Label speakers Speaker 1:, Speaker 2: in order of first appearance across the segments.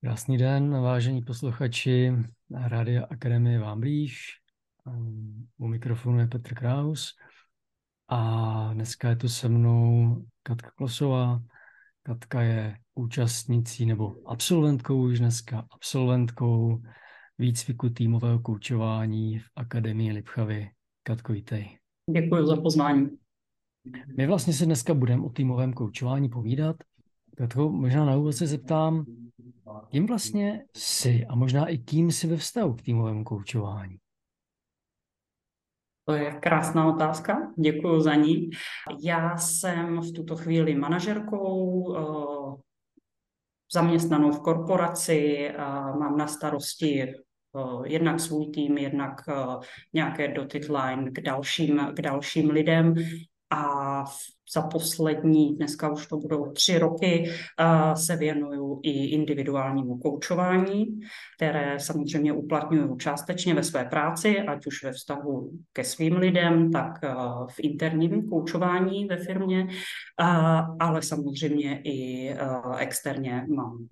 Speaker 1: Krásný den, vážení posluchači Rádia Akademie vám blíž. U mikrofonu je Petr Kraus a dneska je tu se mnou Katka Klosová. Katka je účastnicí nebo absolventkou už dneska, absolventkou výcviku týmového koučování v Akademii Lipchavy. Katko, vítej.
Speaker 2: Děkuji za pozvání.
Speaker 1: My vlastně se dneska budeme o týmovém koučování povídat. Katko, možná na úvod se zeptám, kým vlastně jsi a možná i kým jsi ve vztahu k týmovému koučování?
Speaker 2: To je krásná otázka, děkuji za ní. Já jsem v tuto chvíli manažerkou, eh, zaměstnanou v korporaci, mám na starosti eh, jednak svůj tým, jednak eh, nějaké dotted line k dalším, k dalším lidem a za poslední, dneska už to budou tři roky, se věnuju i individuálnímu koučování, které samozřejmě uplatňuju částečně ve své práci, ať už ve vztahu ke svým lidem, tak v interním koučování ve firmě, ale samozřejmě i externě mám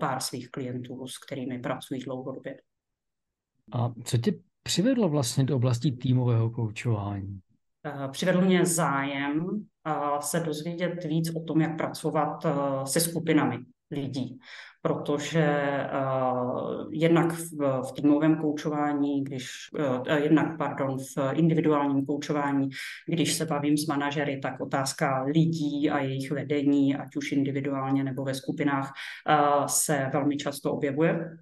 Speaker 2: pár svých klientů, s kterými pracuji dlouhodobě.
Speaker 1: A co tě přivedlo vlastně do oblasti týmového koučování?
Speaker 2: Eh, přivedl mě zájem eh, se dozvědět víc o tom, jak pracovat eh, se skupinami lidí, protože uh, jednak v, v týmovém koučování, když, uh, jednak, pardon, v individuálním koučování, když se bavím s manažery, tak otázka lidí a jejich vedení, ať už individuálně nebo ve skupinách, uh, se velmi často objevuje.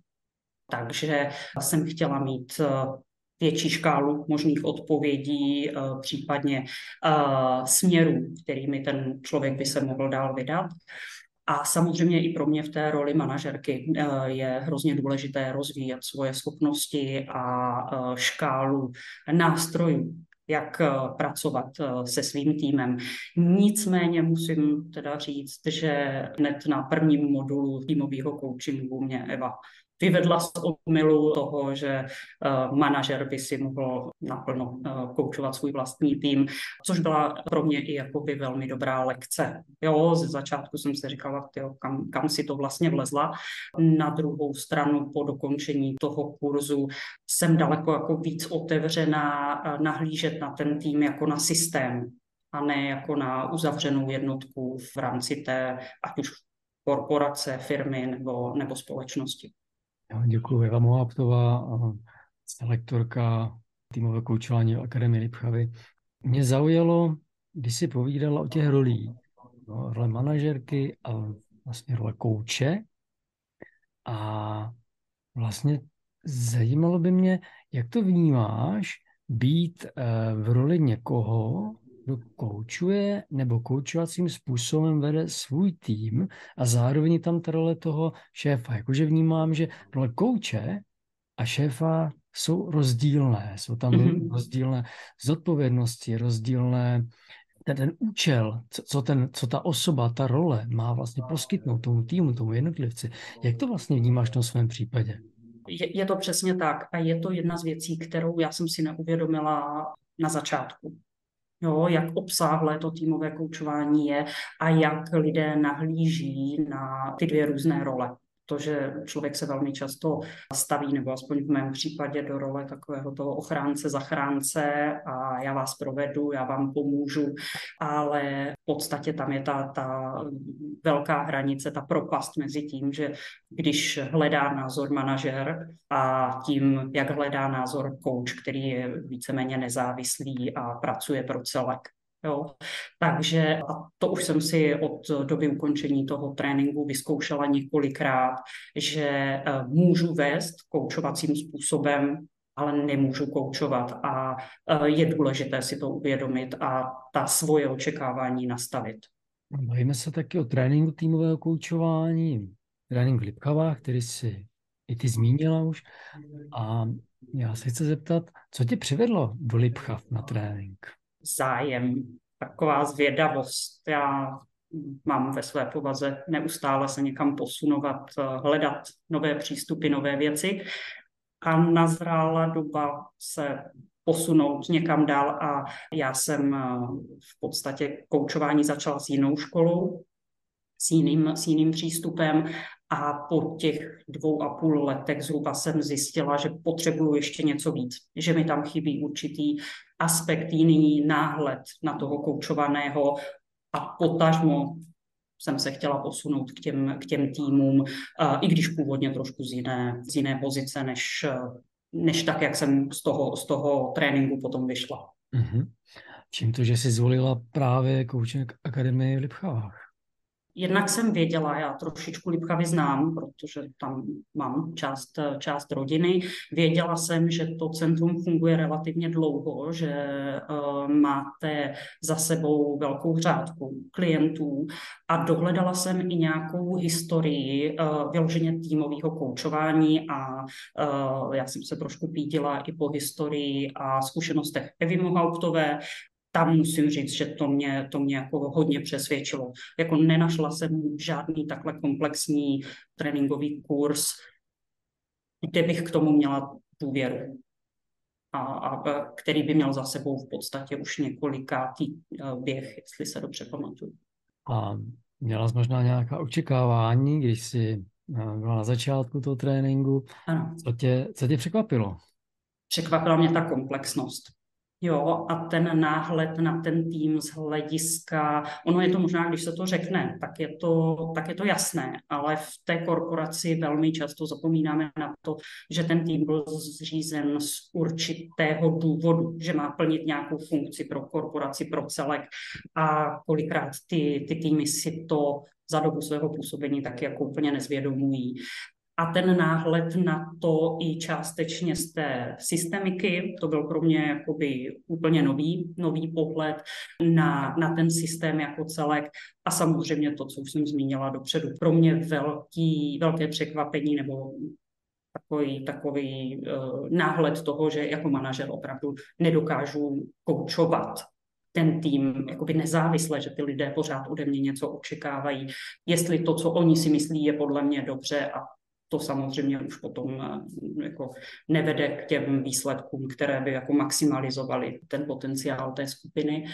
Speaker 2: Takže jsem chtěla mít větší škálu možných odpovědí, eh, případně eh, směrů, kterými ten člověk by se mohl dál vydat. A samozřejmě i pro mě v té roli manažerky eh, je hrozně důležité rozvíjet svoje schopnosti a škálu nástrojů, jak pracovat se svým týmem. Nicméně musím teda říct, že hned na prvním modulu týmového coachingu mě Eva vyvedla z omylu toho, že uh, manažer by si mohl naplno uh, koučovat svůj vlastní tým, což byla pro mě i jakoby velmi dobrá lekce. Jo, ze začátku jsem si říkala, tyjo, kam, kam si to vlastně vlezla. Na druhou stranu po dokončení toho kurzu jsem daleko jako víc otevřená uh, nahlížet na ten tým jako na systém, a ne jako na uzavřenou jednotku v rámci té, ať už korporace, firmy nebo, nebo společnosti.
Speaker 1: Děkuji. Eva Mohaptová, lektorka týmové koučování Akademie Lipchavy. Mě zaujalo, když si povídala o těch rolích, no, role manažerky a vlastně role kouče. A vlastně zajímalo by mě, jak to vnímáš, být eh, v roli někoho, kdo koučuje nebo koučovacím způsobem vede svůj tým a zároveň tam ta role toho šéfa. Jakože vnímám, že role kouče a šéfa jsou rozdílné. Jsou tam mm-hmm. rozdílné zodpovědnosti, rozdílné ten, ten účel, co, co, ten, co ta osoba, ta role má vlastně poskytnout tomu týmu, tomu jednotlivci. Jak to vlastně vnímáš tom svém případě?
Speaker 2: Je, je to přesně tak a je to jedna z věcí, kterou já jsem si neuvědomila na začátku jo, jak obsáhlé to týmové koučování je a jak lidé nahlíží na ty dvě různé role to, že člověk se velmi často staví, nebo aspoň v mém případě do role takového toho ochránce, zachránce a já vás provedu, já vám pomůžu, ale v podstatě tam je ta, ta velká hranice, ta propast mezi tím, že když hledá názor manažer a tím, jak hledá názor coach, který je víceméně nezávislý a pracuje pro celek. Jo. Takže a to už jsem si od doby ukončení toho tréninku vyzkoušela několikrát, že eh, můžu vést koučovacím způsobem, ale nemůžu koučovat a eh, je důležité si to uvědomit a ta svoje očekávání nastavit.
Speaker 1: Bavíme se taky o tréninku týmového koučování, trénink v Lipkavách, který si i ty zmínila už. A já se chci zeptat, co tě přivedlo do Lipchav na trénink?
Speaker 2: Zájem, taková zvědavost. Já mám ve své povaze neustále se někam posunovat, hledat nové přístupy, nové věci a nazrála doba se posunout někam dál a já jsem eh, v podstatě koučování začala s jinou školou, s jiným, s jiným přístupem a po těch dvou a půl letech zhruba jsem zjistila, že potřebuju ještě něco víc, že mi tam chybí určitý aspekt, jiný náhled na toho koučovaného a potažmo jsem se chtěla posunout k těm, k těm týmům, i když původně trošku z jiné, z jiné pozice, než, než tak, jak jsem z toho, z toho tréninku potom vyšla. Mm-hmm.
Speaker 1: Čím to, že jsi zvolila právě coaching akademii v Lipchavách?
Speaker 2: Jednak jsem věděla, já trošičku Lipchavy znám, protože tam mám část, část rodiny. Věděla jsem, že to centrum funguje relativně dlouho, že uh, máte za sebou velkou řádku klientů a dohledala jsem i nějakou historii uh, vyloženě týmového koučování a uh, já jsem se trošku pídila i po historii a zkušenostech Evy Mohauptové, tam musím říct, že to mě, to mě jako hodně přesvědčilo. Jako nenašla jsem žádný takhle komplexní tréninkový kurz, kde bych k tomu měla důvěru. A, a který by měl za sebou v podstatě už několikátý eh, běh, jestli se dobře pamatuju.
Speaker 1: A měla jsi možná nějaká očekávání, když jsi eh, byla na začátku toho tréninku. Ano. Co tě, co tě překvapilo?
Speaker 2: Překvapila mě ta komplexnost. Jo, a ten náhled na ten tým z hlediska, ono je to možná, když se to řekne, tak je to, tak je to jasné, ale v té korporaci velmi často zapomínáme na to, že ten tým byl zřízen z určitého důvodu, že má plnit nějakou funkci pro korporaci, pro celek a kolikrát ty, ty týmy si to za dobu svého působení tak jako úplně nezvědomují a ten náhled na to i částečně z té systemiky, to byl pro mě jakoby úplně nový, nový pohled na, na ten systém jako celek a samozřejmě to, co už jsem zmínila dopředu, pro mě velký, velké překvapení nebo takový, takový uh, náhled toho, že jako manažer opravdu nedokážu koučovat ten tým jakoby nezávisle, že ty lidé pořád ode mě něco očekávají, jestli to, co oni si myslí, je podle mě dobře a to samozřejmě už potom eh, jako nevede k těm výsledkům, které by jako maximalizovaly ten potenciál té skupiny.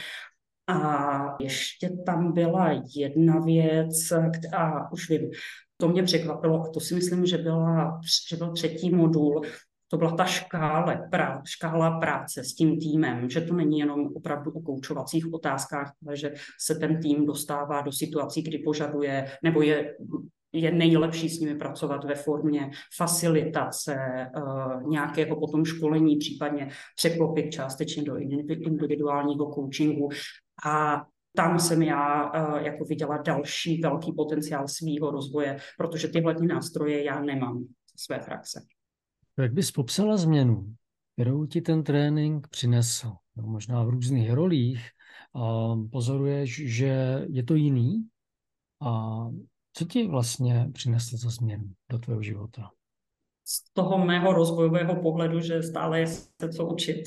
Speaker 2: A ještě tam byla jedna věc, a už vím, to mě překvapilo, a to si myslím, že, byla, že byl třetí modul, to byla ta škála, prá, škála práce s tím týmem, že to není jenom opravdu o koučovacích otázkách, ale že se ten tým dostává do situací, kdy požaduje nebo je je nejlepší s nimi pracovat ve formě facilitace, uh, nějakého potom školení, případně překlopit částečně do individuálního coachingu. A tam jsem já uh, jako viděla další velký potenciál svého rozvoje, protože tyhle nástroje já nemám ze své praxe.
Speaker 1: Jak bys popsala změnu, kterou ti ten trénink přinesl? No, možná v různých rolích. Pozoruješ, že je to jiný a co ti vlastně přineslo za změnu do tvého života?
Speaker 2: Z toho mého rozvojového pohledu, že stále je se co učit.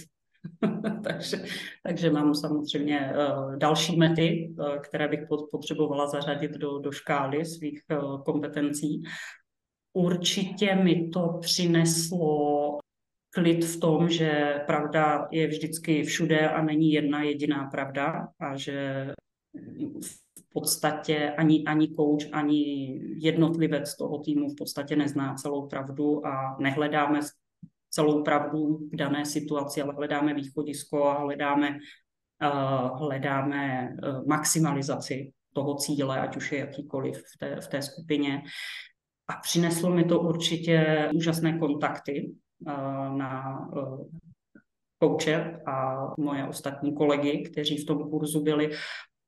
Speaker 2: takže, takže mám samozřejmě uh, další mety, uh, které bych potřebovala zařadit do, do škály svých uh, kompetencí. Určitě mi to přineslo klid v tom, že pravda je vždycky všude a není jedna jediná pravda a že podstatě ani, ani coach, ani jednotlivec toho týmu v podstatě nezná celou pravdu a nehledáme celou pravdu v dané situaci, ale hledáme východisko a hledáme, uh, hledáme uh, maximalizaci toho cíle, ať už je jakýkoliv v té, v té skupině. A přineslo mi to určitě úžasné kontakty uh, na kouče a moje ostatní kolegy, kteří v tom kurzu byli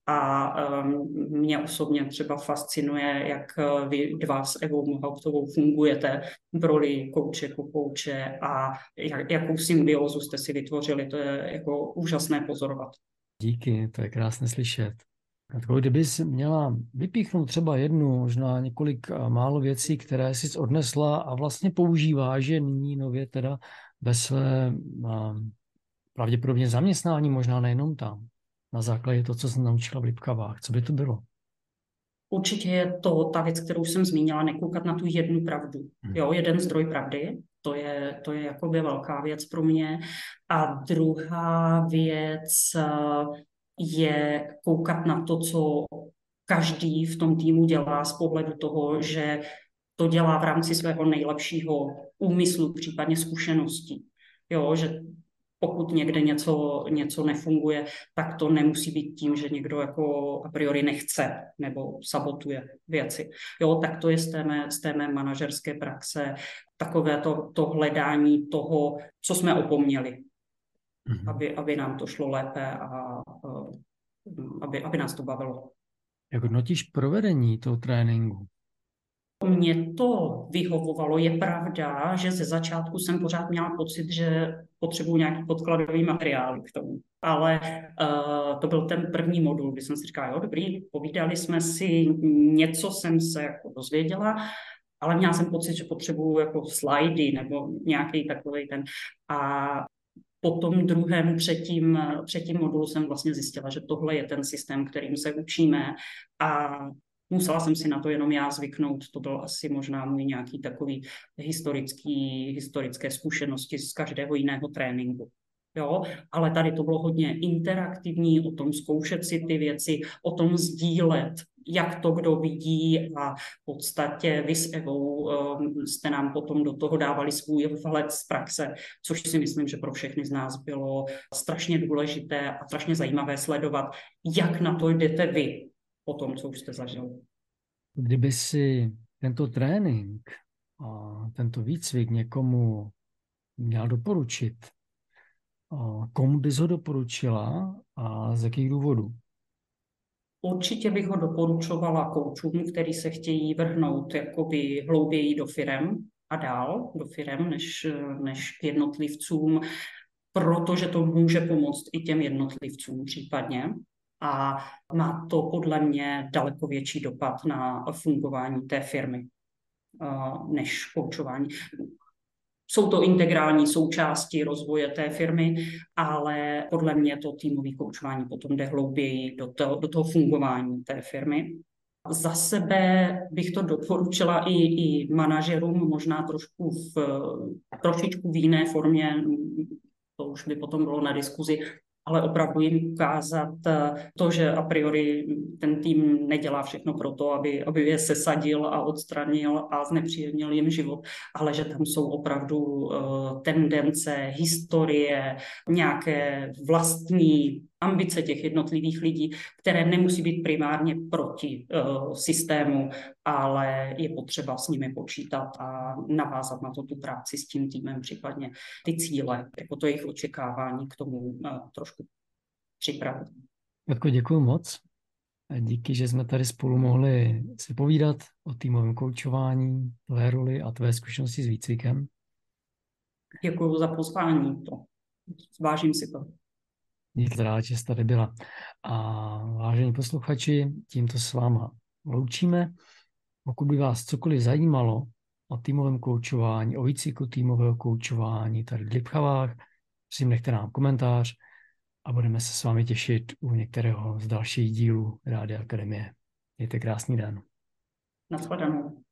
Speaker 2: a um, mě osobně třeba fascinuje, jak uh, vy dva s Evou Mohauptovou fungujete v roli kouče, kouče a jak, jakou symbiózu jste si vytvořili. To je jako úžasné pozorovat.
Speaker 1: Díky, to je krásné slyšet. Takovou, kdybys měla vypíchnout třeba jednu, možná několik uh, málo věcí, které jsi odnesla a vlastně používáš že nyní nově teda ve své um, pravděpodobně zaměstnání, možná nejenom tam na základě toho, co jsem naučila v Lipkavách. Co by to bylo?
Speaker 2: Určitě je to ta věc, kterou jsem zmínila, nekoukat na tu jednu pravdu. Hmm. Jo, jeden zdroj pravdy, to je, to je jakoby velká věc pro mě. A druhá věc eh, je koukat na to, co každý v tom týmu dělá z pohledu toho, že to dělá v rámci svého nejlepšího úmyslu, případně zkušeností. Jo, že pokud někde něco, něco nefunguje, tak to nemusí být tím, že někdo jako a priori nechce nebo sabotuje věci. Jo, tak to je z té mé, z té mé manažerské praxe takové to, to hledání toho, co jsme opomněli, mm-hmm. aby, aby nám to šlo lépe a aby, aby nás to bavilo.
Speaker 1: Jak hodnotíš provedení toho tréninku?
Speaker 2: Mě to vyhovovalo. Je pravda, že ze začátku jsem pořád měla pocit, že potřebuji nějaký podkladový materiál k tomu. Ale uh, to byl ten první modul, kdy jsem si říkala, jo, dobrý, povídali jsme si, něco jsem se jako dozvěděla, ale měla jsem pocit, že potřebuju jako slajdy nebo nějaký takový ten. A po tom druhém, třetím, třetím modulu jsem vlastně zjistila, že tohle je ten systém, kterým se učíme a Musela jsem si na to jenom já zvyknout, to byl asi možná můj nějaký takový historický, historické zkušenosti z každého jiného tréninku. Jo, ale tady to bylo hodně interaktivní, o tom zkoušet si ty věci, o tom sdílet, jak to kdo vidí. A v podstatě vy s Evou um, jste nám potom do toho dávali svůj vhled z praxe, což si myslím, že pro všechny z nás bylo strašně důležité a strašně zajímavé sledovat, jak na to jdete vy, po tom, co už jste zažil.
Speaker 1: Kdyby si tento trénink a tento výcvik někomu měl doporučit, komu bys ho doporučila a z jakých důvodů?
Speaker 2: Určitě bych ho doporučovala koučům, který se chtějí vrhnout jakoby hlouběji do firem a dál do firem, než, než k jednotlivcům, protože to může pomoct i těm jednotlivcům případně a má to podle mě daleko větší dopad na fungování té firmy uh, než koučování. Jsou to integrální součásti rozvoje té firmy, ale podle mě to týmové koučování potom jde hlouběji do toho, do toho fungování té firmy. Za sebe bych to doporučila i, i manažerům, možná trošku v, trošičku v jiné formě, to už by potom bylo na diskuzi, ale opravdu jim ukázat eh, to, že a priori ten tým nedělá všechno pro to, aby, aby je sesadil a odstranil a znepříjemnil jim život, ale že tam jsou opravdu uh, tendence, historie, nějaké vlastní ambice těch jednotlivých lidí, které nemusí být primárně proti uh, systému, ale je potřeba s nimi počítat a navázat na to tu práci s tím týmem, případně ty cíle, jako to jejich očekávání k tomu uh, trošku připravit.
Speaker 1: Jako děkuji moc. Díky, že jsme tady spolu mohli si povídat o týmovém koučování, tvé roli a tvé zkušenosti s výcvikem.
Speaker 2: Děkuji za pozvání. To. Vážím si to.
Speaker 1: Díky rád, že tady byla. A vážení posluchači, tímto s váma loučíme. Pokud by vás cokoliv zajímalo o týmovém koučování, o výcviku týmového koučování tady v Lipchavách, prosím nechte nám komentář a budeme se s vámi těšit u některého z dalších dílů Rádia Akademie. Mějte krásný den.
Speaker 2: Naschledanou.